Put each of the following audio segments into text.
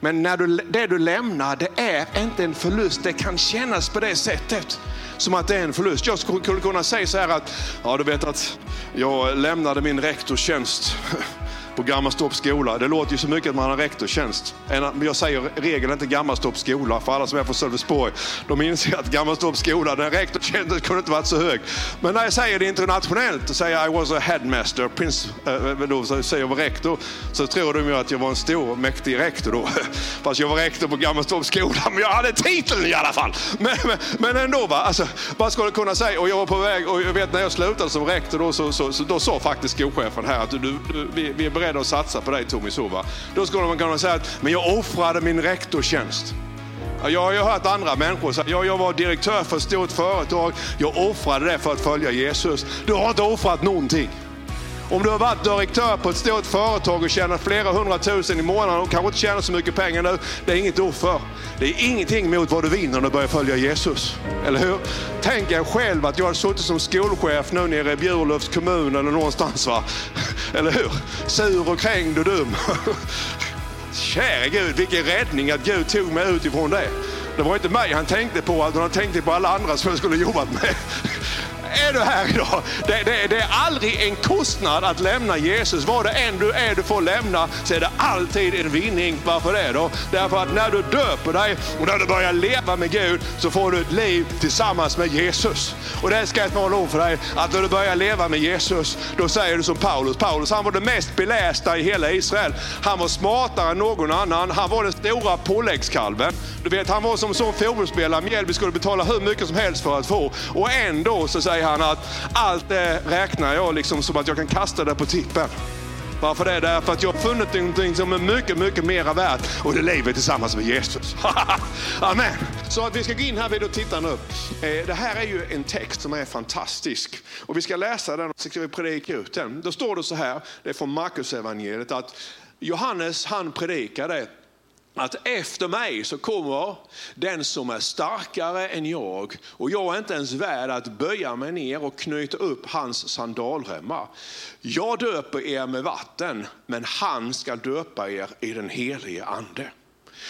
Men när du, det du lämnar, det är inte en förlust. Det kan kännas på det sättet som att det är en förlust. Jag skulle kunna säga så här att, ja du vet att jag lämnade min rektorstjänst på Gammalstorps skola. Det låter ju så mycket att man har rektorstjänst. Jag säger regeln inte Gammalstorps skola, för alla som är från Sölvesborg, de inser att Gammalstorps skola, den rektorstjänsten kunde inte varit så hög. Men när jag säger det internationellt, och säger I was a headmaster, prins, äh, eh, eh, då säger jag var rektor, så tror de ju att jag var en stor, mäktig rektor då. Fast jag var rektor på Gammalstorps skola, men jag hade titeln i alla fall. Men, men, men ändå, va? Alltså, vad skulle kunna säga? Och jag var på väg, och jag vet när jag slutade som rektor, då, så, så, så då sa faktiskt skolchefen här att du, du, vi, vi är beredda beredda att satsa på dig Tommy Sova. Då skulle man kunna säga att men jag offrade min rektortjänst. Jag har ju hört andra människor säga, att jag var direktör för ett stort företag, jag offrade det för att följa Jesus. Du har inte offrat någonting. Om du har varit direktör på ett stort företag och tjänat flera hundratusen i månaden och kanske inte tjänar så mycket pengar nu, det är inget offer. Det är ingenting mot vad du vinner när du börjar följa Jesus. Eller hur? Tänk er själv att jag hade suttit som skolchef nu nere i Bjurlövs kommun eller någonstans. Va? Eller hur? Sur och krängd och dum. Käre Gud, vilken räddning att Gud tog mig utifrån det. Det var inte mig han tänkte på, utan han tänkte på alla andra som jag skulle jobbat med är du här idag. Det, det, det, är aldrig en kostnad att lämna Jesus. Vad det än du är du får lämna så är det alltid en vinning. Varför det då? Därför att när du döper dig och när du börjar leva med Gud så får du ett liv tillsammans med Jesus. Och det ska jag tala om för dig, att när du börjar leva med Jesus, då säger du som Paulus. Paulus han var den mest belästa i hela Israel. Han var smartare än någon annan. Han var den stora påläggskalven. Du vet, han var som sån fotbollsspelare Mjällby skulle betala hur mycket som helst för att få. Och ändå så säger han att allt det räknar jag liksom som att jag kan kasta det på tippen. Varför det? Därför att jag har funnit någonting som är mycket, mycket mera värt och det lever tillsammans med Jesus. Amen. Så att vi ska gå in här vid och titta nu. Eh, det här är ju en text som är fantastisk och vi ska läsa den och så ska vi predika ut den. Då står det så här, det är från Markus evangeliet att Johannes han predikade att efter mig så kommer den som är starkare än jag och jag är inte ens värd att böja mig ner och knyta upp hans sandalremmar. Jag döper er med vatten, men han ska döpa er i den helige ande.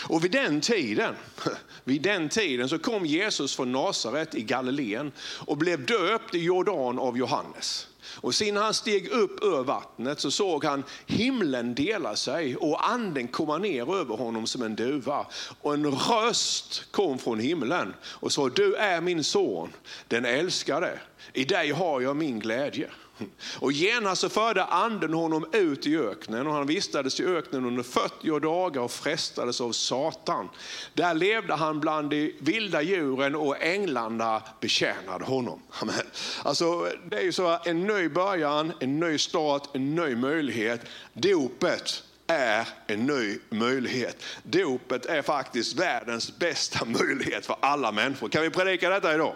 Och vid den tiden, vid den tiden så kom Jesus från Nasaret i Galileen och blev döpt i Jordan av Johannes. Och sen han steg upp ur vattnet så såg han himlen dela sig och anden komma ner över honom som en duva. Och en röst kom från himlen och sa, du är min son, den älskade. I dig har jag min glädje. Och genast så förde anden honom ut i öknen och han vistades i öknen under 40 dagar och frestades av Satan. Där levde han bland de vilda djuren och änglarna betjänade honom. Amen. Alltså, det är ju så en ny början, en ny start, en ny möjlighet. Dopet är en ny möjlighet. Dopet är faktiskt världens bästa möjlighet för alla människor. Kan vi predika detta idag?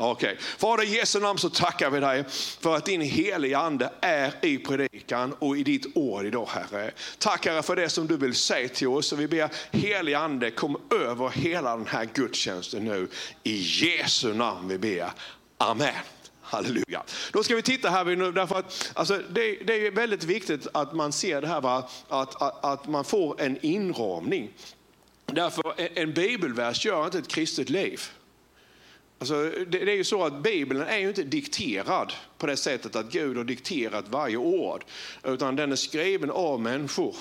Okej. Okay. Fader i Jesu namn så tackar vi dig för att din heliga ande är i predikan och i ditt ord idag Herre. Tackar för det som du vill säga till oss och vi ber helig ande kom över hela den här gudstjänsten nu. I Jesu namn vi ber. Amen. Halleluja. Då ska vi titta här nu, därför att alltså, det, det, är väldigt viktigt att man ser det här, va? Att, att, att man får en inramning. Därför en bibelvers gör inte ett kristet liv. Alltså, det, det, är ju så att Bibeln är ju inte dikterad på det sättet att Gud har dikterat varje ord, utan den är skriven av människor.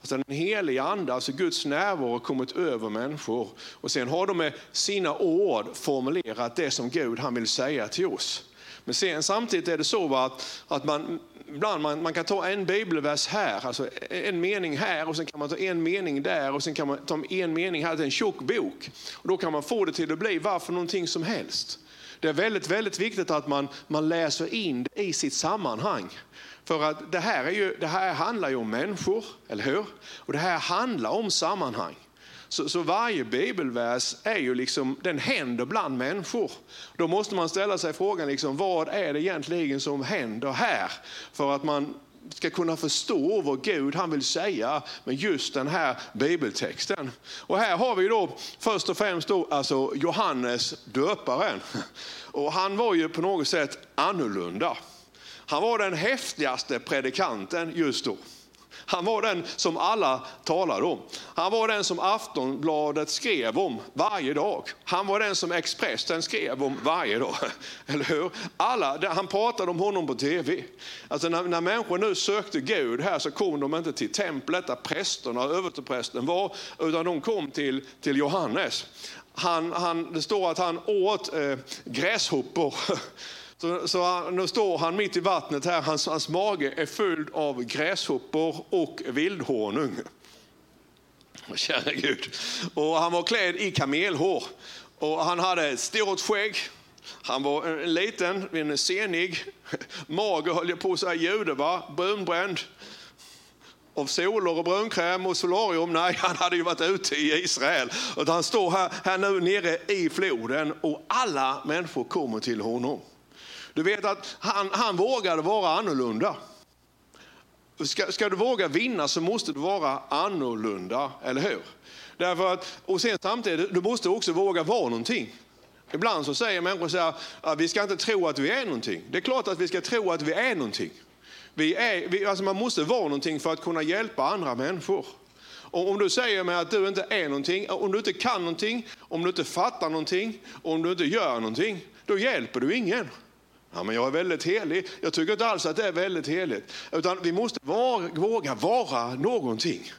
Alltså den heliga ande, alltså Guds närvaro har kommit över människor och sen har de med sina ord formulerat det som Gud han vill säga till oss. Men sen, samtidigt är det så att, att man, ibland man, man kan ta en bibelvers här, alltså en mening här och sen kan man ta en mening där och sen kan man ta en mening här, det är en tjock bok. Och då kan man få det till att bli varför någonting som helst. Det är väldigt, väldigt viktigt att man, man läser in det i sitt sammanhang. För att det här, är ju, det här handlar ju om människor, eller hur? Och det här handlar om sammanhang. Så, så, varje bibelvers är ju liksom, den händer bland människor. Då måste man ställa sig frågan, liksom, vad är det egentligen som händer här? För att man ska kunna förstå vad Gud han vill säga med just den här bibeltexten. Och här har vi då först och främst då, alltså Johannes döparen. Och han var ju på något sätt annorlunda. Han var den häftigaste predikanten just då. Han var den som alla talade om. Han var den som Aftonbladet skrev om varje dag. Han var den som Expressen skrev om varje dag. Eller hur? Alla, han pratade om honom på tv. Alltså när, när människor nu sökte Gud här så kom de inte till templet där prästerna och översteprästen var, utan de kom till, till Johannes. Han, han, det står att han åt eh, gräshoppor. Så, så nu står han mitt i vattnet här, hans, hans mage är fylld av gräshoppor och vildhonung. Kära Gud. Och han var klädd i kamelhår och han hade ett stort skägg. Han var en liten, en senig, mager höll jag på att säga jude, va? brunbränd av solor och brunkräm och solarium. Nej, han hade ju varit ute i Israel. Och han står här, här nu nere i floden och alla människor kommer till honom. Du vet att han, han vågade vara annorlunda. Ska, ska, du våga vinna så måste du vara annorlunda, eller hur? Därför att, och sen samtidigt, du måste också våga vara någonting. Ibland så säger människor så här, att vi ska inte tro att vi är någonting. Det är klart att vi ska tro att vi är någonting. Vi är, vi, alltså man måste vara någonting för att kunna hjälpa andra människor. Och om du säger mig att du inte är någonting, om du inte kan någonting, om du inte fattar någonting, om du inte gör någonting, då hjälper du ingen. Ja, men jag är väldigt helig. Jag tycker inte alls att det är väldigt heligt. Utan vi måste vara, våga vara någonting.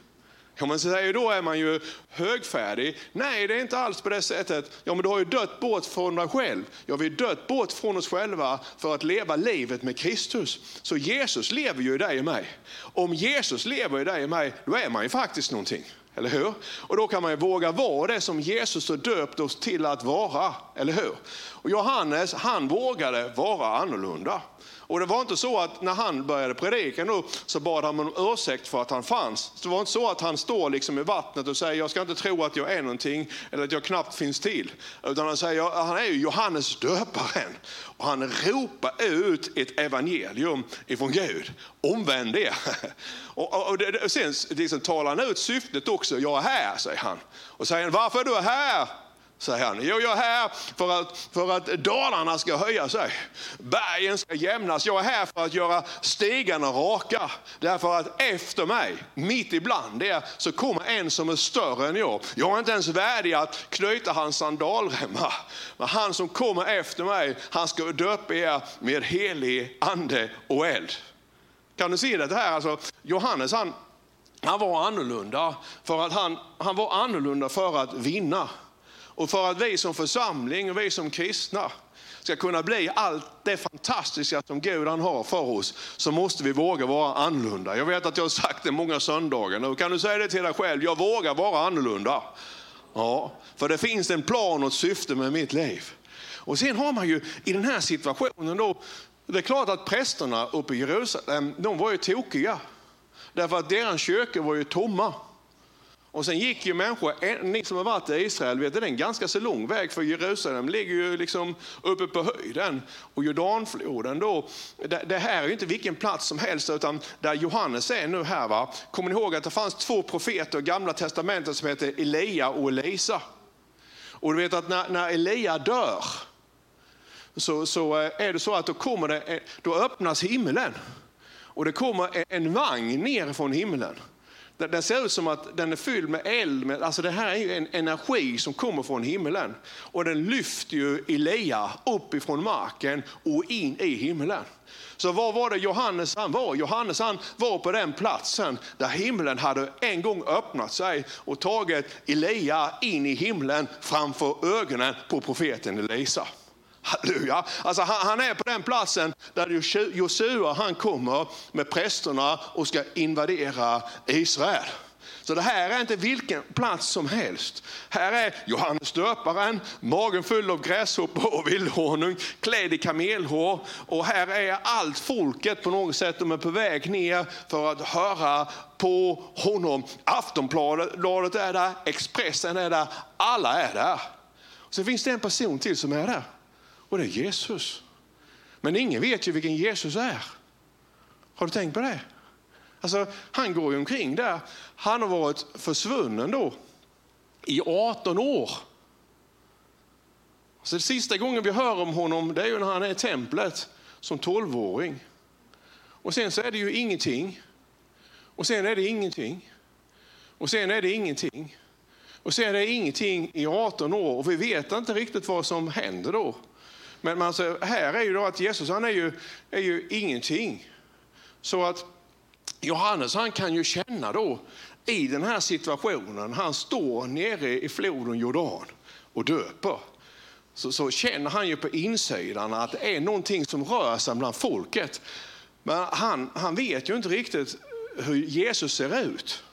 Kan man säga, då är man ju högfärdig. Nej, det är inte alls på det sättet. Ja, men du har ju dött bort från dig själv. Ja, vi har dött bort från oss själva för att leva livet med Kristus. Så Jesus lever ju i dig och mig. Om Jesus lever i dig och mig, då är man ju faktiskt någonting. Eller hur? Och då kan man ju våga vara det som Jesus har döpt oss till att vara. Eller hur? Och Johannes, han vågade vara annorlunda. Och det var inte så att när han började predika nu så bad han om ursäkt för att han fanns. Det var inte så att han står liksom i vattnet och säger jag ska inte tro att jag är någonting eller att jag knappt finns till. Utan han säger han är ju Johannes döparen och han ropar ut ett evangelium ifrån Gud. Omvänd er. Och, och, och sen liksom talar han ut syftet också. Jag är här, säger han. Och säger varför är du här? Säger han. Jo, jag är här för att, för att Dalarna ska höja sig. Bergen ska jämnas. Jag är här för att göra stigarna raka. Därför att efter mig, mitt ibland er, så kommer en som är större än jag. Jag är inte ens värdig att knyta hans sandalremmar. Men han som kommer efter mig, han ska döpa er med helig ande och eld. Kan du se det här? Alltså, Johannes han, han var annorlunda för att han, han var annorlunda för att vinna. Och för att vi som församling och vi som kristna ska kunna bli allt det fantastiska som Gud han har för oss, så måste vi våga vara annorlunda. Jag vet att jag har sagt det många söndagar nu. Kan du säga det till dig själv? Jag vågar vara annorlunda. Ja, för det finns en plan och ett syfte med mitt liv. Och sen har man ju i den här situationen då, det är klart att prästerna uppe i Jerusalem, de var ju tokiga. Därför att deras kyrkor var ju tomma. Och sen gick ju människor, ni som har varit i Israel vet det är en ganska så lång väg för Jerusalem ligger ju liksom uppe på höjden. Och Jordanfloden då, det, här är ju inte vilken plats som helst utan där Johannes är nu här. Va? Kommer ni ihåg att det fanns två profeter i gamla testamentet som heter Elia och Elisa? Och du vet att när, när Elia dör så, så eh, är det så att då, kommer det, eh, då öppnas himlen. Och det kommer en vagn ner från himlen. Den ser ut som att den är fylld med eld. alltså det här är ju en energi som kommer från himlen. Och den lyfter ju Elia upp ifrån marken och in i himlen. Så var var det Johannes han var? Johannes han var på den platsen där himlen hade en gång öppnat sig och tagit Elia in i himlen framför ögonen på profeten Elisa. Halleluja. Alltså han, han, är på den platsen där Josua han kommer med prästerna och ska invadera Israel. Så det här är inte vilken plats som helst. Här är Johannes döparen, magen full av gräshoppor och vildhonung, klädd i kamelhår. Och här är allt folket på något sätt, de är på väg ner för att höra på honom. Aftonbladet är där, Expressen är där, alla är där. Så finns det en person till som är där. Och det är Jesus. Men ingen vet ju vilken Jesus är. Har du tänkt på det? Alltså, han går ju omkring där. Han har varit försvunnen då i 18 år. Så det sista gången vi hör om honom det är ju när han är i templet som 12-åring. Och sen så är det ju ingenting. Och sen är det ingenting. Och sen är det ingenting. Och sen är det ingenting i 18 år och vi vet inte riktigt vad som händer då. Men alltså, här är ju då att Jesus han är ju, är ju ingenting. Så att Johannes han kan ju känna då i den här situationen, han står nere i floden Jordan och döper. Så, så känner han ju på insidan att det är någonting som rör sig bland folket. Men han, han vet ju inte riktigt hur Jesus ser ut.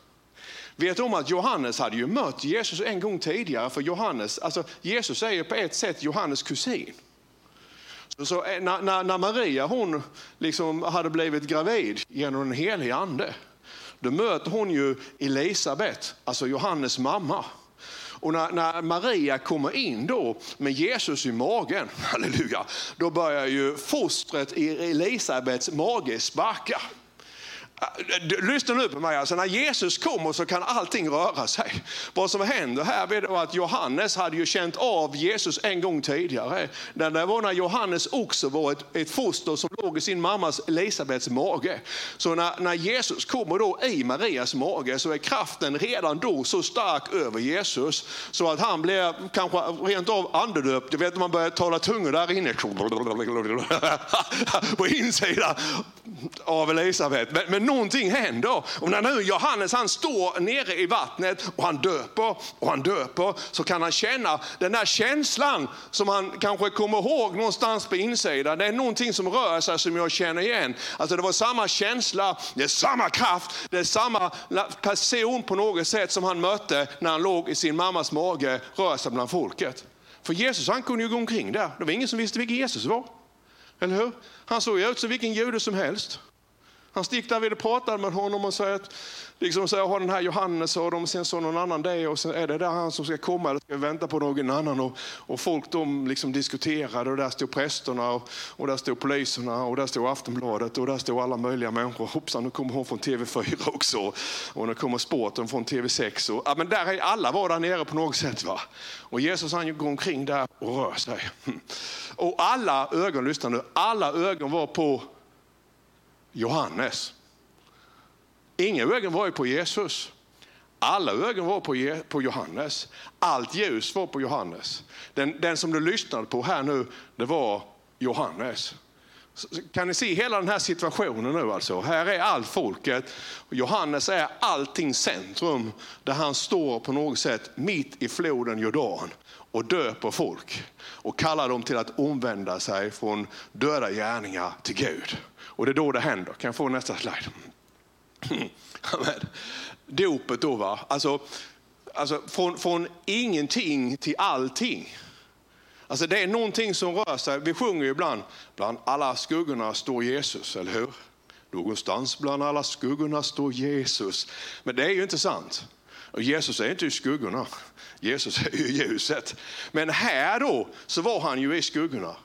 Vet om att Johannes hade ju mött Jesus en gång tidigare, för Johannes, alltså Jesus är ju på ett sätt Johannes kusin. Så, eh, när, när, när, Maria hon liksom hade blivit gravid genom den helige ande, då möter hon ju Elisabet, alltså Johannes mamma. Och när, när, Maria kommer in då med Jesus i magen, halleluja, då börjar ju fostret i Elisabets mage sparka. Eh, lyssna nu på mig, alltså när Jesus kommer så kan allting röra sig. Vad som händer här är att Johannes hade ju känt av Jesus en gång tidigare. Det var när Johannes också var ett, ett foster som låg i sin mammas Elisabets mage. Så när, när Jesus kommer då i Marias mage så är kraften redan då så stark över Jesus så att han blir kanske rent av andedöpt. Du vet när man börjar tala tungor där inne. På insidan av Elisabet. Men, men någonting händer. Och när nu Johannes han står nere i vattnet och han döper och han döper så kan han känna den där känslan som han kanske kommer ihåg någonstans på insidan. Det är någonting som rör sig som jag känner igen. Alltså det var samma känsla, det är samma kraft, det är samma person på något sätt som han mötte när han låg i sin mammas mage, rör sig bland folket. För Jesus han kunde ju gå omkring där. Det var ingen som visste vilken Jesus var. Eller hur? Han såg ut som vilken jude som helst. Han stick där och pratade med honom och säger att liksom så har den här Johannes och de, sen så någon annan det och sen är det där han som ska komma eller ska vänta på någon annan. Och, och folk de liksom diskuterade och där stod prästerna och, och där stod poliserna och där stod Aftonbladet och där stod alla möjliga människor. Hoppsan, nu kommer hon från TV4 också och nu kommer sporten från TV6. Och, ja, men där är alla var där nere på något sätt. Va? Och Jesus han går omkring där och rör sig. Och alla ögon, lyssna nu, alla ögon var på Johannes. Inga ögon var ju på Jesus. Alla ögon var på, på Johannes. Allt ljus var på Johannes. Den, den som du lyssnade på här nu, det var Johannes. Kan ni se hela den här situationen nu alltså? Här är allt folket. Johannes är allting centrum där han står på något sätt mitt i floden Jordan och döper folk och kallar dem till att omvända sig från döda gärningar till Gud. Och det är då det händer. Kan jag få nästa slide? Dopet då va, alltså, alltså från, från ingenting till allting. Alltså det är någonting som rör sig. Vi sjunger ju ibland, bland alla skuggorna står Jesus, eller hur? Någonstans bland alla skuggorna står Jesus. Men det är ju inte sant. Och Jesus är inte i skuggorna. Jesus är ju ljuset. Men här då så var han ju i skuggorna.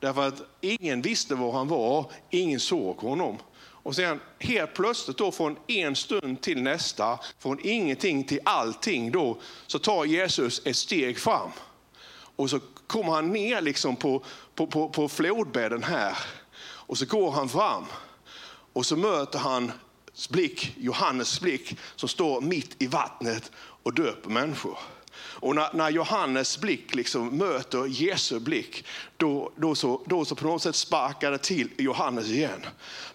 Därför att ingen visste var han var, ingen såg honom. Och sen helt plötsligt då från en stund till nästa, från ingenting till allting då, så tar Jesus ett steg fram. Och så kommer han ner liksom på, på, på, på flodbädden här. Och så går han fram. Och så möter han blick, Johannes blick som står mitt i vattnet och döper människor. Och när, när Johannes blick liksom möter Jesu blick, då, då, så, då så på något sätt sparkar det till Johannes igen.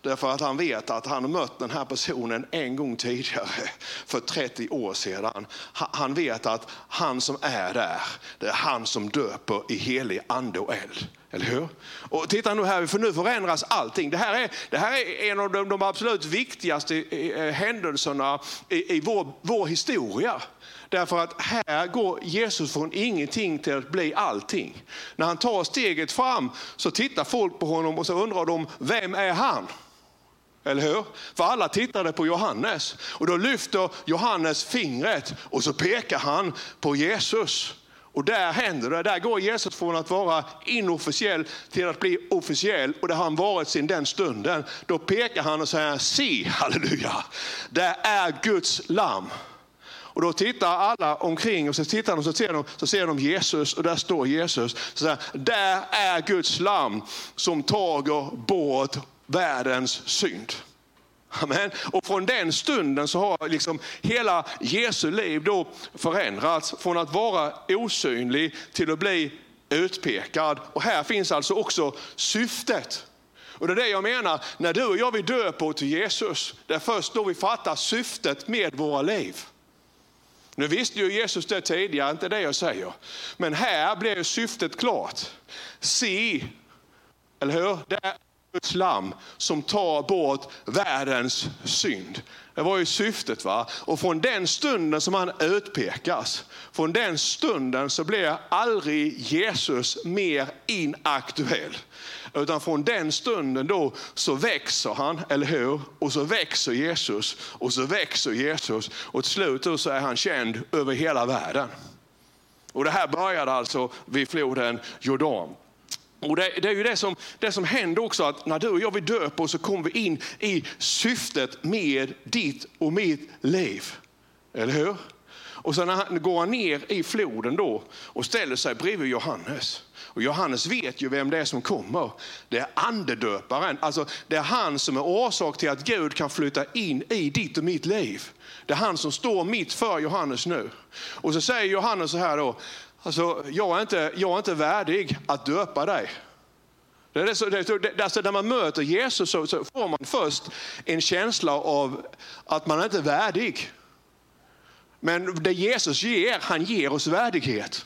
Därför att han vet att han har mött den här personen en gång tidigare, för 30 år sedan. Han vet att han som är där, det är han som döper i helig ande och eld. Eller hur? Och titta nu här, för nu förändras allting. Det här är, det här är en av de, de absolut viktigaste eh, eh, händelserna i, i vår, vår historia. Därför att här går Jesus från ingenting till att bli allting. När han tar steget fram så tittar folk på honom och så undrar de, vem är han? Eller hur? För alla tittade på Johannes och då lyfter Johannes fingret och så pekar han på Jesus. Och där händer det, där går Jesus från att vara inofficiell till att bli officiell och det har han varit sedan den stunden. Då pekar han och säger, se halleluja, det är Guds lamm och då tittar alla omkring och så tittar de och så ser de, så ser de Jesus och där står Jesus. Så där, där är Guds lam som tager bort världens synd. Amen. Och från den stunden så har liksom hela Jesu liv då förändrats från att vara osynlig till att bli utpekad. Och här finns alltså också syftet. Och det är det jag menar, när du och jag vi döper till Jesus, det är först då vi fattar syftet med våra liv. Nu visste ju Jesus det tidigare, inte det jag säger. Men här blir syftet klart. Se, eller hur? Det Guds lamm som tar bort världens synd. Det var ju syftet. va. Och från den stunden som han utpekas, från den stunden så blir aldrig Jesus mer inaktuell. Utan från den stunden då så växer han, eller hur? Och så växer Jesus och så växer Jesus och till slut så är han känd över hela världen. Och det här började alltså vid floden Jordan. Och det, det, är ju det som, det som händer också, att när du och jag vi döper så kommer vi in i syftet med ditt och mitt liv. Eller hur? Och sen går han ner i floden då och ställer sig bredvid Johannes. Och Johannes vet ju vem det är som kommer. Det är andedöparen. Alltså, det är han som är orsak till att Gud kan flytta in i ditt och mitt liv. Det är han som står mitt för Johannes nu. Och så säger Johannes så här då, alltså, jag, är inte, jag är inte värdig att döpa dig. Det är så, det, det, alltså när man möter Jesus så, så, får man först en känsla av att man inte är värdig. Men det Jesus ger, han ger oss värdighet.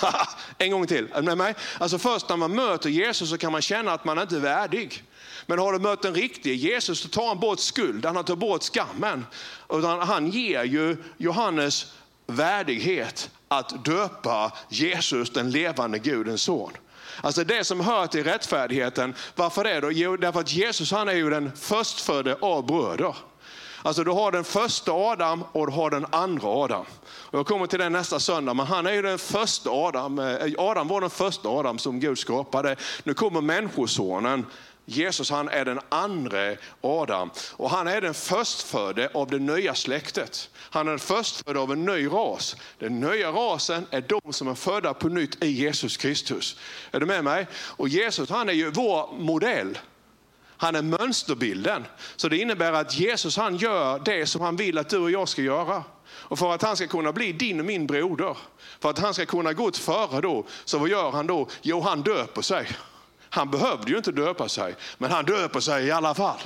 en gång till, är med mig? Alltså först när man möter Jesus så kan man känna att man inte är värdig. Men har du mött den riktige Jesus så tar han bort skuld, han tar bort skammen. Utan han ger ju Johannes värdighet att döpa Jesus, den levande Gudens son. Alltså det som hör till rättfärdigheten, varför det då? Jo, därför att Jesus han är ju den förstfödde av bröder. Alltså du har den första Adam och du har den andra Adam. Och jag kommer till det nästa söndag, men han är ju den första Adam. Eh, Adam var den första Adam som Gud skapade. Nu kommer människosonen. Jesus han är den andra Adam och han är den förstfödde av det nya släktet. Han är den förstfödde av en ny ras. Den nya rasen är de som är födda på nytt i Jesus Kristus. Är du med mig? Och Jesus han är ju vår modell. Han är mönsterbilden. Så det innebär att Jesus han gör det som han vill att du och jag ska göra. Och för att han ska kunna bli din och min broder, för att han ska kunna gå före då, så vad gör han då? Jo, han döper sig. Han behövde ju inte döpa sig, men han döper sig i alla fall.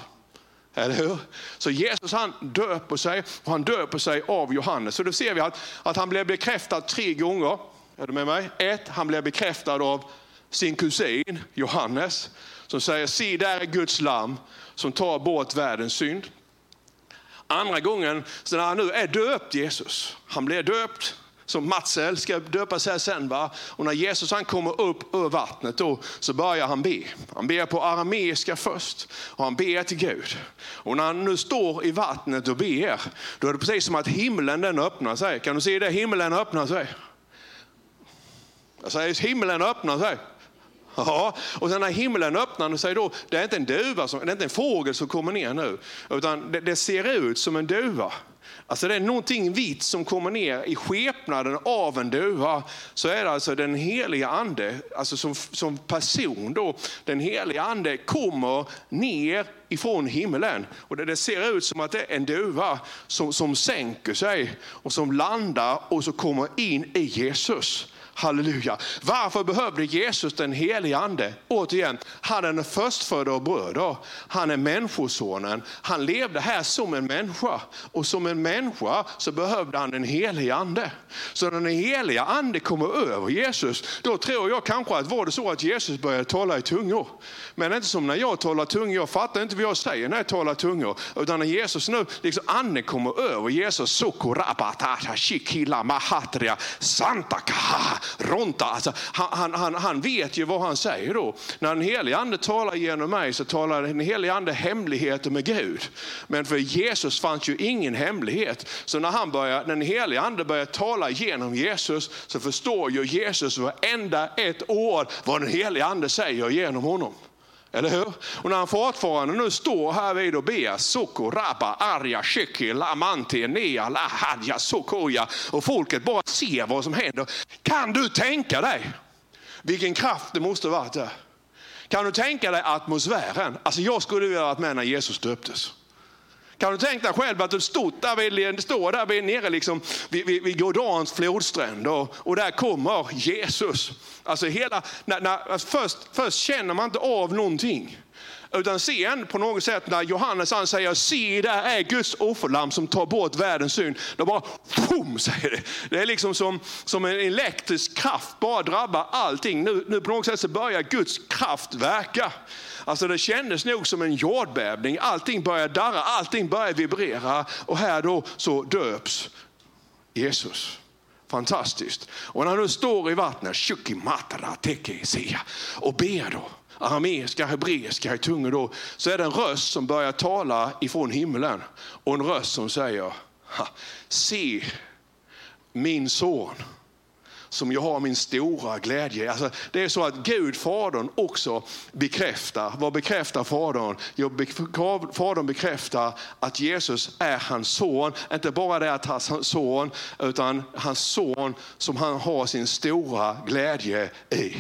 Eller hur? Så Jesus han döper sig och han döper sig av Johannes. Så då ser vi att, att han blir bekräftad tre gånger. Är du med mig? Ett, han blir bekräftad av sin kusin Johannes som säger, se där är Guds lamm som tar bort världens synd. Andra gången, så när han nu är döpt Jesus, han blir döpt, som Matsel ska döpas här sen. Va? Och när Jesus han kommer upp ur vattnet då, så börjar han be. Han ber på arameiska först och han ber till Gud. Och när han nu står i vattnet och ber, då är det precis som att himlen den öppnar sig. Kan du se det? Himlen öppnar sig. Jag säger himlen öppnar sig. Ja, och sen när himlen öppnar sig då, det är inte en duva, som, det är inte en fågel som kommer ner nu, utan det, det ser ut som en duva. Alltså det är någonting vitt som kommer ner i skepnaden av en duva. Så är det alltså den heliga ande, alltså som, som person då, den heliga ande kommer ner ifrån himlen. Och det, det ser ut som att det är en duva som, som sänker sig och som landar och så kommer in i Jesus. Halleluja. Varför behövde Jesus den helige ande? Återigen, han är den förstfödda av bröder. Han är människosonen. Han levde här som en människa. Och som en människa så behövde han den helige ande. Så när den heliga ande kommer över Jesus, då tror jag kanske att var det så att Jesus började tala i tungor. Men inte som när jag talar tungor, jag fattar inte vad jag säger när jag talar tungor. Utan när Jesus nu, liksom anden kommer över Jesus, sokorabatata, shikila mahatria, santakaha, ronta. Alltså, han, han, han vet ju vad han säger då. När den helige ande talar genom mig så talar den helige ande hemligheter med Gud. Men för Jesus fanns ju ingen hemlighet. Så när, han börjar, när den helige ande börjar tala genom Jesus så förstår ju Jesus varenda ett ord vad den helige ande säger genom honom. Eller hur? Och när han fortfarande nu står här vid och ber, Soko, Rabba, Arja, Sheki, Lamanti, Nea, Lahadja, Sokoja och folket bara ser vad som händer. Kan du tänka dig vilken kraft det måste varit där? Kan du tänka dig atmosfären? Alltså jag skulle vilja varit med när Jesus döptes. Kan du tänka dig själv att du stod där vid, står där vid, nere liksom, vid, vid, vid Jordans flodstränd och, och där kommer Jesus. Alltså hela, när, när, alltså först, först känner man inte av någonting. Utan sen på något sätt när Johannes han säger, se där är Guds offerlamm som tar bort världens synd. Då bara, boom, säger det. Det är liksom som, som en elektrisk kraft bara drabbar allting. Nu, nu på något sätt så börjar Guds kraft verka. Alltså det kändes nog som en jordbävning. Allting börjar darra, allting börjar vibrera. Och här då så döps Jesus. Fantastiskt. Och när han nu står i vattnet, och ber då arameiska, hebreiska i tungor då, så är det en röst som börjar tala ifrån himlen. Och en röst som säger, se min son som jag har min stora glädje. Alltså, det är så att Gud, Fadern, också bekräftar. Vad bekräftar Fadern? Jo, Fadern bekräftar att Jesus är hans son. Inte bara det att han är hans son, utan hans son som han har sin stora glädje i.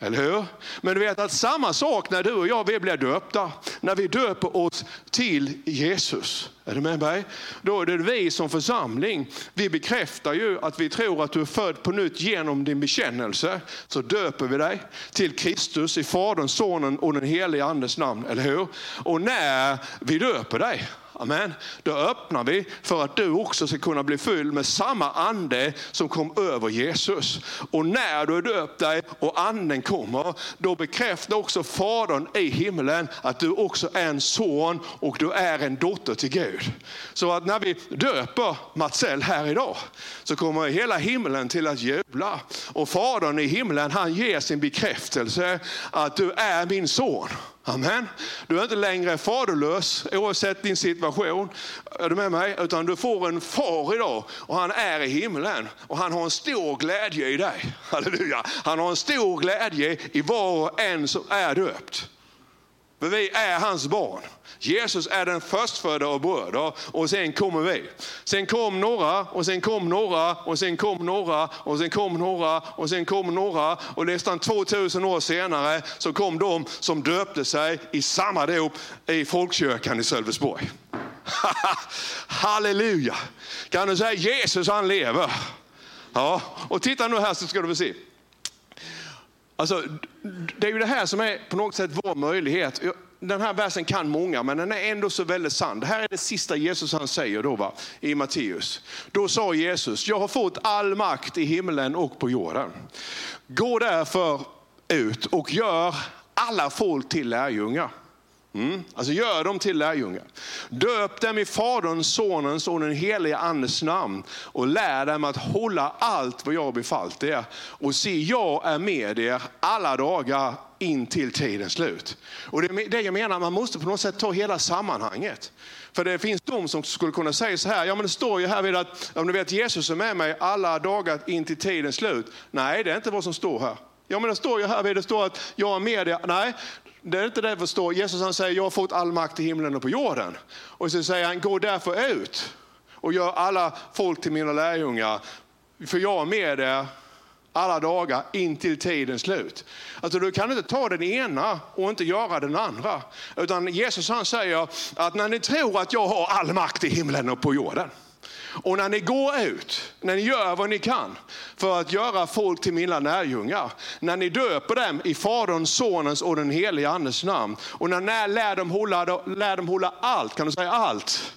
Eller hur? Men du vet att samma sak när du och jag vi blir döpta. När vi döper oss till Jesus. Är du med mig? Då är det vi som församling. Vi bekräftar ju att vi tror att du är född på nytt genom din bekännelse. Så döper vi dig till Kristus i Faderns, Sonen och den helige Andes namn. Eller hur? Och när vi döper dig Amen. Då öppnar vi för att du också ska kunna bli fylld med samma ande som kom över Jesus. Och när du är döpt dig och anden kommer, då bekräftar också Fadern i himlen att du också är en son och du är en dotter till Gud. Så att när vi döper Matsell här idag så kommer hela himlen till att jubla. Och Fadern i himlen han ger sin bekräftelse att du är min son. Amen. Du är inte längre faderlös oavsett din situation. Är du med mig? Utan du får en far idag och han är i himlen och han har en stor glädje i dig. Halleluja. Han har en stor glädje i var och en som är döpt. För vi är hans barn. Jesus är den förstfödda av bröder och sen kommer vi. Sen kom några och sen kom några och sen kom några och sen kom några och sen kom några och nästan 2000 år senare så kom de som döpte sig i samma dop i folkkyrkan i Sölvesborg. Halleluja! Kan du säga Jesus han lever? Ja, och titta nu här så ska du få se. Alltså, det är ju det här som är på något sätt vår möjlighet. Den här versen kan många, men den är ändå så väldigt sann. Det här är det sista Jesus han säger då va, i Matteus. Då sa Jesus, jag har fått all makt i himlen och på jorden. Gå därför ut och gör alla folk till lärjungar. Mm. Alltså gör dem till lärjungar. Döp dem i Faderns, Sonens och den helige Andes namn och lär dem att hålla allt vad jag har befallt er. Och se, jag är med er alla dagar in till tidens slut. Och det är det jag menar, man måste på något sätt ta hela sammanhanget. För det finns de som skulle kunna säga så här, ja men det står ju här vid att, om du vet Jesus är med mig alla dagar in till tidens slut. Nej, det är inte vad som står här. Ja men det står ju här vid, det står att jag är med dig. Nej, det är inte det det står. Jesus han säger, jag har fått all makt i himlen och på jorden. Och så säger han, gå därför ut och gör alla folk till mina lärjungar. För jag är med er alla dagar in till tidens slut. Alltså du kan inte ta den ena och inte göra den andra. Utan Jesus han säger att när ni tror att jag har all makt i himlen och på jorden. Och när ni går ut, när ni gör vad ni kan för att göra folk till mina lärjungar, när ni döper dem i Faderns, Sonens och den helige Andes namn och när ni lär dem hålla, lär dem hålla allt, kan du säga allt?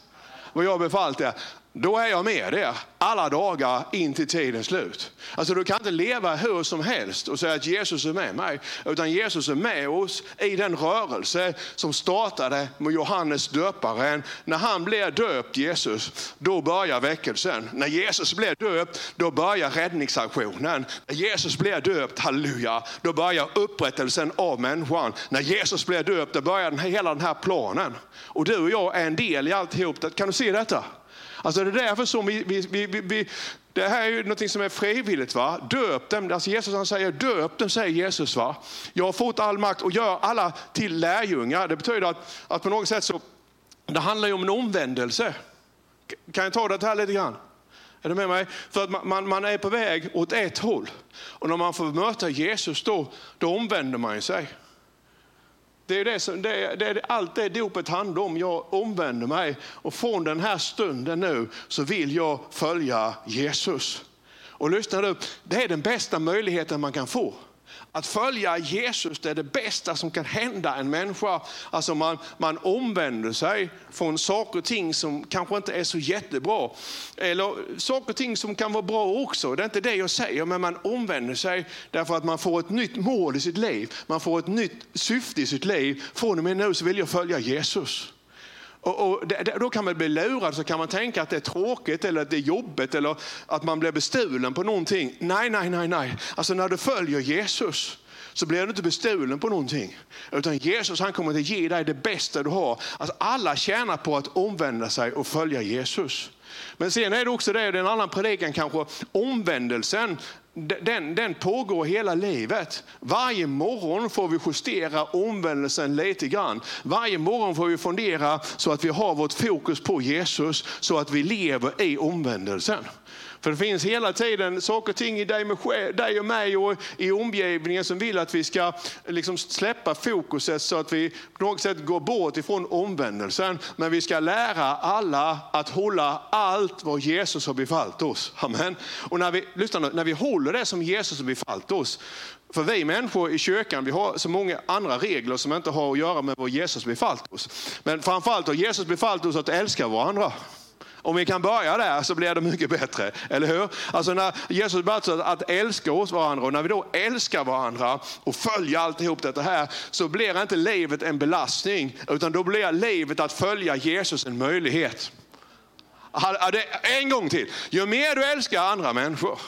Vad jag befallt er. Då är jag med er alla dagar in till tidens slut. Alltså du kan inte leva hur som helst och säga att Jesus är med mig. Utan Jesus är med oss i den rörelse som startade med Johannes döparen. När han blev döpt Jesus, då börjar väckelsen. När Jesus blev döpt, då börjar räddningsaktionen. När Jesus blev döpt, halleluja, då börjar upprättelsen av människan. När Jesus blev döpt, då börjar hela den här planen. Och du och jag är en del i alltihop. Kan du se detta? Alltså det är därför som vi, vi, vi, vi det här är ju något som är frivilligt. Va? Döp dem, alltså Jesus han säger döp dem, säger Jesus. Va? Jag har fått all makt och gör alla till lärjungar. Det betyder att, att på något sätt så, det handlar ju om en omvändelse. Kan jag ta det här lite grann? Är du med mig? För att man, man, är på väg åt ett håll. Och när man får möta Jesus då, då omvänder man sig. Det är, det, som, det, är, det är allt det dopet handlar om. Jag omvänder mig och från den här stunden nu så vill jag följa Jesus. Och lyssna nu, det är den bästa möjligheten man kan få. Att följa Jesus det är det bästa som kan hända en människa. Alltså man, man omvänder sig från saker och ting som kanske inte är så jättebra. Eller saker och ting som kan vara bra också, det är inte det jag säger. Men man omvänder sig därför att man får ett nytt mål i sitt liv. Man får ett nytt syfte i sitt liv. Från och med nu så vill jag följa Jesus. Och, och det, då kan man bli lurad, så kan man tänka att det är tråkigt eller att det är jobbigt eller att man blir bestulen på någonting. Nej, nej, nej, nej. Alltså när du följer Jesus så blir du inte bestulen på någonting. Utan Jesus han kommer att ge dig det bästa du har. Alltså alla tjänar på att omvända sig och följa Jesus. Men sen är det också det, det är en annan predikan kanske, omvändelsen den, den pågår hela livet. Varje morgon får vi justera omvändelsen lite grann. Varje morgon får vi fundera så att vi har vårt fokus på Jesus, så att vi lever i omvändelsen. För det finns hela tiden saker och ting i dig, med, dig och mig och i omgivningen som vill att vi ska liksom släppa fokuset så att vi på något sätt går bort ifrån omvändelsen. Men vi ska lära alla att hålla allt vad Jesus har befallt oss. Amen. Och när vi, lyssna, när vi håller det som Jesus har befallt oss, för vi människor i kyrkan vi har så många andra regler som inte har att göra med vad Jesus befallt oss. Men framförallt har Jesus befallt oss att älska varandra. Om vi kan börja där så blir det mycket bättre, eller hur? Alltså när Jesus bad att älska oss varandra och när vi då älskar varandra och följer alltihop detta här så blir inte livet en belastning utan då blir livet att följa Jesus en möjlighet. En gång till, ju mer du älskar andra människor,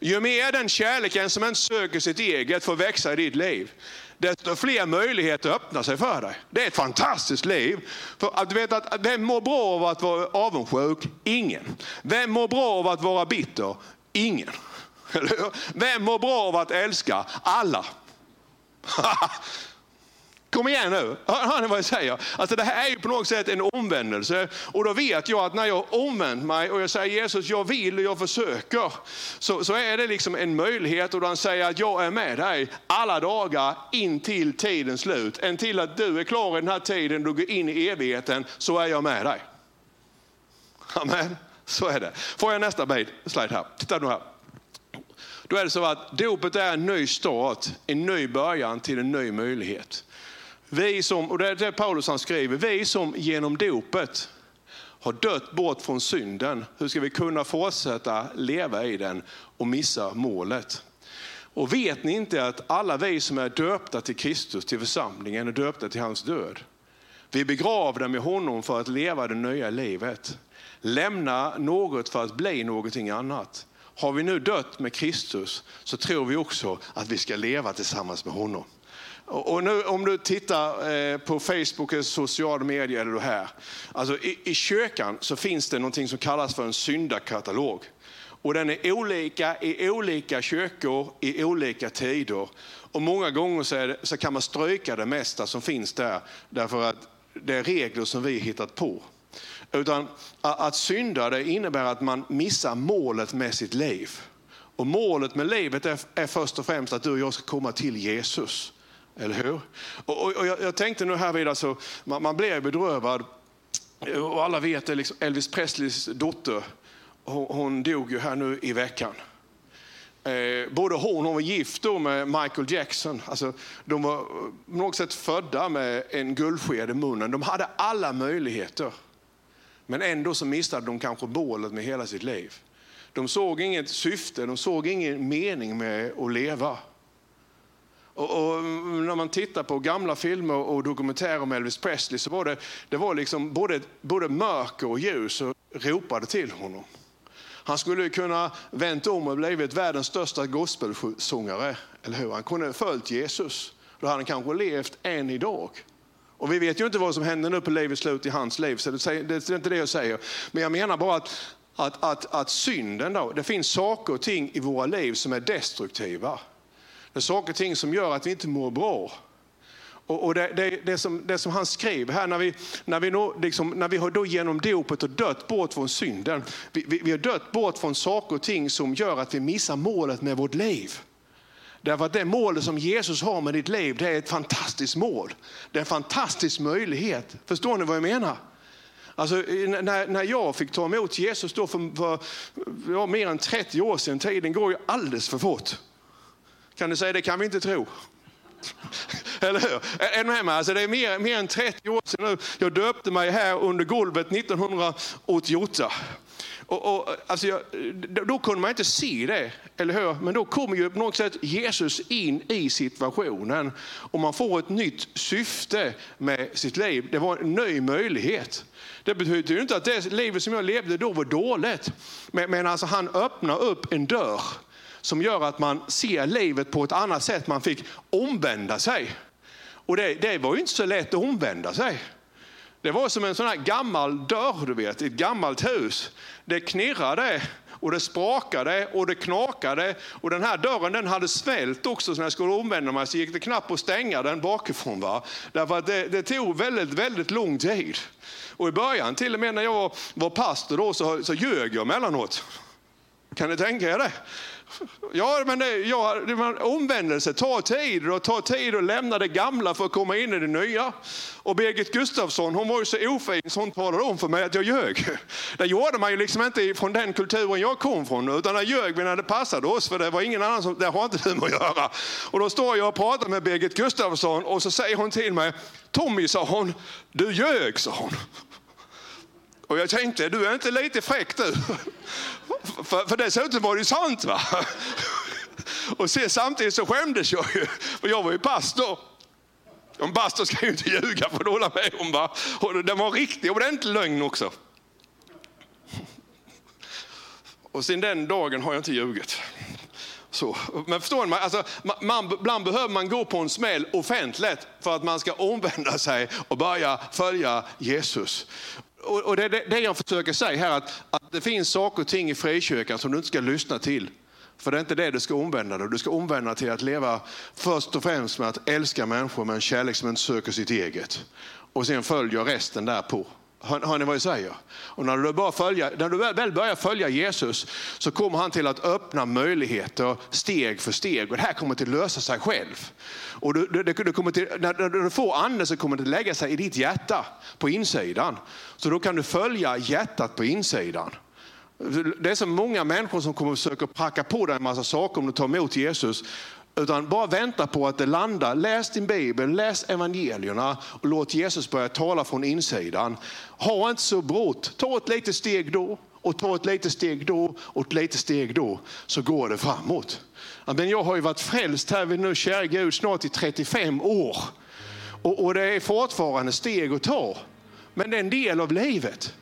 ju mer den kärleken som inte söker sitt eget får växa i ditt liv, desto fler möjligheter öppnar sig för dig. Det är ett fantastiskt liv. För att du vet att vem mår bra av att vara avundsjuk? Ingen. Vem mår bra av att vara bitter? Ingen. Vem mår bra av att älska? Alla. Kom igen nu, hör ni vad jag säger? Alltså det här är ju på något sätt en omvändelse. Och då vet jag att när jag omvänt mig och jag säger Jesus, jag vill och jag försöker. Så, så är det liksom en möjlighet och han säger att jag är med dig alla dagar in till tidens slut. En till att du är klar i den här tiden, du går in i evigheten, så är jag med dig. Amen, så är det. Får jag nästa bild, slide här. Titta nu här. Då är det så att dopet är en ny start, en ny början till en ny möjlighet. Vi som, och det är det Paulus han skriver, vi som genom dopet har dött bort från synden, hur ska vi kunna fortsätta leva i den och missa målet? Och vet ni inte att alla vi som är döpta till Kristus, till församlingen, är döpta till hans död? Vi är begravda med honom för att leva det nya livet. Lämna något för att bli någonting annat. Har vi nu dött med Kristus så tror vi också att vi ska leva tillsammans med honom. Och nu, om du tittar eh, på Facebook eller sociala medier eller här. Alltså i, I kyrkan så finns det något som kallas för en syndakatalog. Och den är olika i olika kyrkor i olika tider. Och många gånger så, det, så kan man stryka det mesta som finns där därför att det är regler som vi hittat på. Utan att synda det innebär att man missar målet med sitt liv. Och målet med livet är, är först och främst att du och jag ska komma till Jesus. Eller hur? Och, och, och jag, jag, tänkte nu här vid, alltså, man, man blev bedrövad. Och alla vet att liksom Elvis Presleys dotter, hon, hon, dog ju här nu i veckan. Eh, både hon, hon var gift då med Michael Jackson. Alltså, de var eh, på något sätt födda med en guldsked i munnen. De hade alla möjligheter. Men ändå så missade de kanske bålet med hela sitt liv. De såg inget syfte, de såg ingen mening med att leva. Och, och, när man tittar på gamla filmer och dokumentärer om Elvis Presley så var det, det var liksom både, både mörker och ljus och ropade till honom. Han skulle kunna vänt om och blivit världens största gospelsångare, eller hur? Han kunde följt Jesus. Då hade han kanske levt än idag. Och vi vet ju inte vad som händer nu på livets slut i hans liv, så det, det är inte det jag säger. Men jag menar bara att, att, att, att synden då, det finns saker och ting i våra liv som är destruktiva. Saker och ting som gör att vi inte mår bra. Och, och det, det, det, som, det som han skrev här, när vi, när vi, nå, liksom, när vi har då genom dopet och dött bort från synden. Vi, vi, vi har dött bort från saker och ting som gör att vi missar målet med vårt liv. Därför att det målet som Jesus har med ditt liv, det är ett fantastiskt mål. Det är en fantastisk möjlighet. Förstår ni vad jag menar? Alltså, när, när jag fick ta emot Jesus då för, för ja, mer än 30 år sedan, tiden går ju alldeles för fort. Kan du säga det kan vi inte tro? Eller hur? Är du med mig? Alltså det är mer, mer än 30 år sedan nu. Jag döpte mig här under golvet 1988. Och, och, alltså jag, då kunde man inte se det, eller hur? Men då kommer ju på något sätt Jesus in i situationen och man får ett nytt syfte med sitt liv. Det var en ny möjlighet. Det betyder ju inte att det livet som jag levde då var dåligt. Men, men alltså han öppnar upp en dörr som gör att man ser livet på ett annat sätt. Man fick omvända sig. Och det, det var ju inte så lätt att omvända sig. Det var som en sån här gammal dörr, du vet, ett gammalt hus. Det knirrade och det sprakade och det knakade. Och den här dörren den hade svällt också, så när jag skulle omvända mig så gick det knappt att stänga den bakifrån. Va? Därför att det, det tog väldigt, väldigt lång tid. Och i början, till och med när jag var pastor, då, så, så ljög jag emellanåt. Kan ni tänka er det? Ja, men det, ja, det omvändelse tar tid. och tar tid att lämna det gamla för att komma in i det nya. Och Birgit Gustafsson hon var ju så ofin så hon talade om för mig att jag ljög. Det gjorde man ju liksom inte från den kulturen jag kom från. Utan det ljög vi när det passade oss. För det var ingen annan som, det har inte du med att göra. Och då står jag och pratar med Birgit Gustafsson och så säger hon till mig, Tommy sa hon, du ljög sa hon. Och jag tänkte, du är inte lite fräck du? För, för dessutom var det ju sant. va? Och se, samtidigt så skämdes jag ju, för jag var ju pastor. En pastor ska ju inte ljuga, för du hålla med om. Va? Och det var en riktig ordentlig lögn också. Och sen den dagen har jag inte ljugit. Så. Men förstår ni? Alltså, man, ibland behöver man gå på en smäll offentligt för att man ska omvända sig och börja följa Jesus och det är det jag försöker säga här, att, att det finns saker och ting i frikyrkan som du inte ska lyssna till. För det är inte det du ska omvända dig. Du ska omvända till att leva först och främst med att älska människor med en kärlek som inte söker sitt eget. Och sen följer resten därpå. Hör, hör ni vad jag säger? Och när du, bara följa, när du väl börjar följa Jesus så kommer han till att öppna möjligheter steg för steg. Och det här kommer till att lösa sig själv. Och du, du, du kommer till, när, du får anden så kommer det lägga sig i ditt hjärta på insidan. Så då kan du följa hjärtat på insidan. Det är så många människor som kommer att försöka pracka på dig en massa saker om du tar emot Jesus. Utan bara vänta på att det landar. Läs din bibel, läs evangelierna och låt Jesus börja tala från insidan. Ha inte så brått. Ta ett litet steg då och ta ett litet steg då och ett litet steg då så går det framåt. Men jag har ju varit frälst här vid nu, kära Gud, snart i 35 år. Och, och det är fortfarande steg att ta. Men det är en del av livet.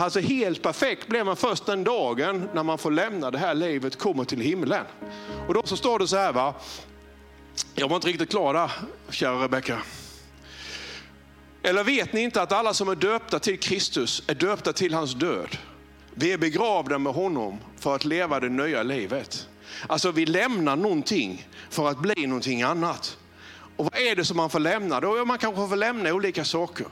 Alltså helt perfekt blir man först den dagen när man får lämna det här livet, kommer till himlen. Och då så står det så här, va? jag var inte riktigt klar där, kära Rebecka. Eller vet ni inte att alla som är döpta till Kristus är döpta till hans död? Vi är begravda med honom för att leva det nya livet. Alltså vi lämnar någonting för att bli någonting annat. Och vad är det som man får lämna? Då man kanske får lämna olika saker.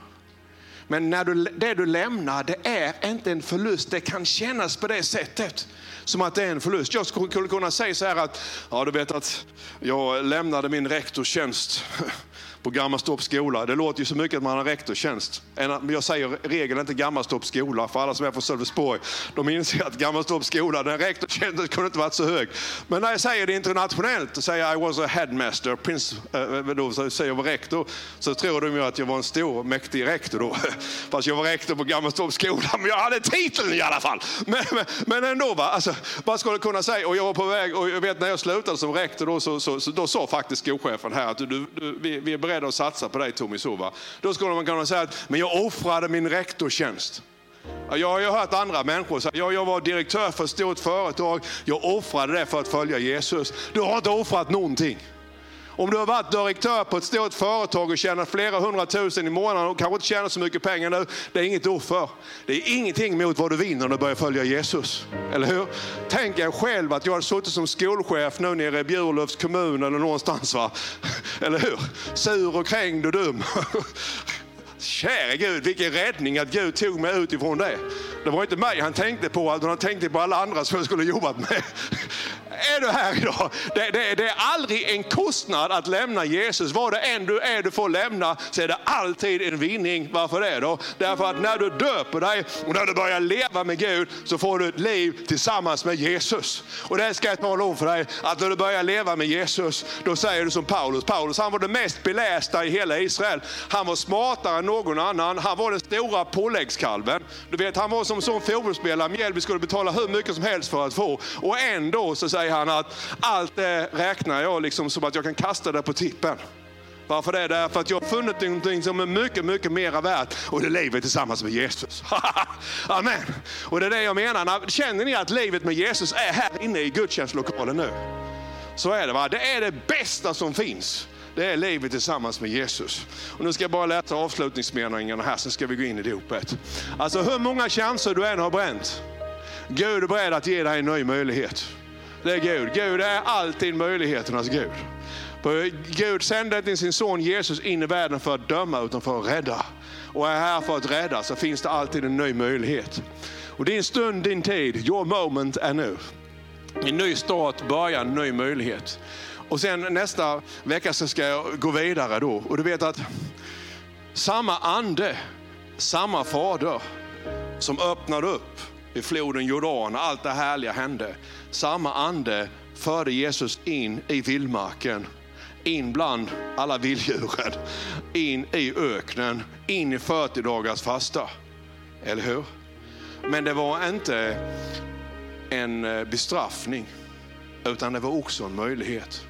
Men när du, det du lämnar, det är inte en förlust. Det kan kännas på det sättet som att det är en förlust. Jag skulle kunna säga så här att, ja du vet att jag lämnade min rektorstjänst på Gammalstorps skola. Det låter ju så mycket att man har rektorstjänst. Jag säger i regel inte Gammalstorps skola, för alla som är från Sölvesborg, de inser att Gammalstorps skola, den rektorstjänsten kunde inte varit så hög. Men när jag säger det internationellt, och säger I was a headmaster, prince, eh, då, så säger jag var rektor, så tror de ju att jag var en stor, mäktig rektor då. Fast jag var rektor på Gammalstorps skola, men jag hade titeln i alla fall. Men, men, men ändå, va? Alltså, vad skulle jag kunna säga? Och jag var på väg, och jag vet när jag slutade som rektor, då, så, så, så då sa faktiskt skolchefen här att du, du, vi, vi är beredda att satsa på dig Tommy Sova. Då skulle man kunna säga att men jag offrade min rektorstjänst. Jag har ju hört andra människor säga, jag, jag var direktör för ett stort företag, jag offrade det för att följa Jesus. Du har inte offrat någonting. Om du har varit direktör på ett stort företag och tjänat flera hundratusen i månaden och kanske inte tjänar så mycket pengar nu, det är inget offer. Det är ingenting mot vad du vinner när du börjar följa Jesus. Eller hur? Tänk er själv att jag hade suttit som skolchef nu nere i Bjurlövs kommun eller någonstans. Va? Eller hur? Sur och krängd och dum. Käre Gud, vilken räddning att Gud tog mig utifrån det. Det var inte mig han tänkte på, utan han tänkte på alla andra som jag skulle jobbat med. är du här idag. Det, det, det, är aldrig en kostnad att lämna Jesus. Vad det än du är du får lämna så är det alltid en vinning. Varför det då? Därför att när du döper dig och när du börjar leva med Gud så får du ett liv tillsammans med Jesus. Och det ska jag tala om för dig, att när du börjar leva med Jesus, då säger du som Paulus. Paulus han var den mest belästa i hela Israel. Han var smartare än någon annan. Han var den stora påläggskalven. Du vet, han var som sån fotbollsspelare Mjällby skulle betala hur mycket som helst för att få. Och ändå så säger han att allt det räknar jag liksom som att jag kan kasta det på tippen. Varför det? Därför att jag har funnit någonting som är mycket, mycket mera värt och det är livet tillsammans med Jesus. Amen. Och det är det jag menar. Känner ni att livet med Jesus är här inne i gudstjänstlokalen nu? Så är det. va? Det är det bästa som finns. Det är livet tillsammans med Jesus. Och nu ska jag bara läsa avslutningsmeningarna här, sen ska vi gå in i dopet. Alltså hur många chanser du än har bränt, Gud är beredd att ge dig en ny möjlighet. Det är Gud. Gud är alltid möjligheternas Gud. För Gud sände inte sin son Jesus in i världen för att döma utan för att rädda. Och är här för att rädda så finns det alltid en ny möjlighet. Och din stund, din tid, your moment är nu. En ny start, början, en ny möjlighet. Och sen nästa vecka så ska jag gå vidare då. Och du vet att samma ande, samma fader som öppnade upp i floden Jordan, allt det härliga hände. Samma ande förde Jesus in i vildmarken, in bland alla vilddjuren, in i öknen, in i 40 dagars fasta. Eller hur? Men det var inte en eh, bestraffning, utan det var också en möjlighet.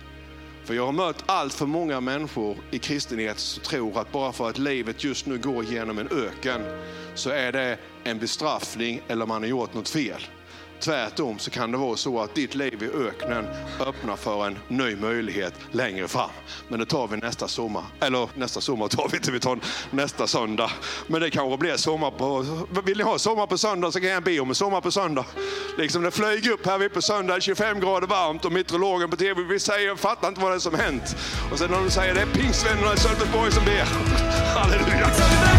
För jag har mött allt för många människor i kristenhet som tror att bara för att livet just nu går genom en öken så är det en bestraffning eller man har gjort något fel. Tvärtom så kan det vara så att ditt liv i öknen öppnar för en ny möjlighet längre fram. Men det tar vi nästa sommar. Eller nästa sommar tar vi inte, vi tar nästa söndag. Men det kanske blir sommar på... Vill ni ha sommar på söndag så kan jag be om en sommar på söndag. Liksom det flög upp här vid på söndag, 25 grader varmt och meteorologen på tv, vi säger, fattar inte vad det är som hänt. Och sen när de säger det är pingstvännerna i Sölvesborg som ber. Halleluja.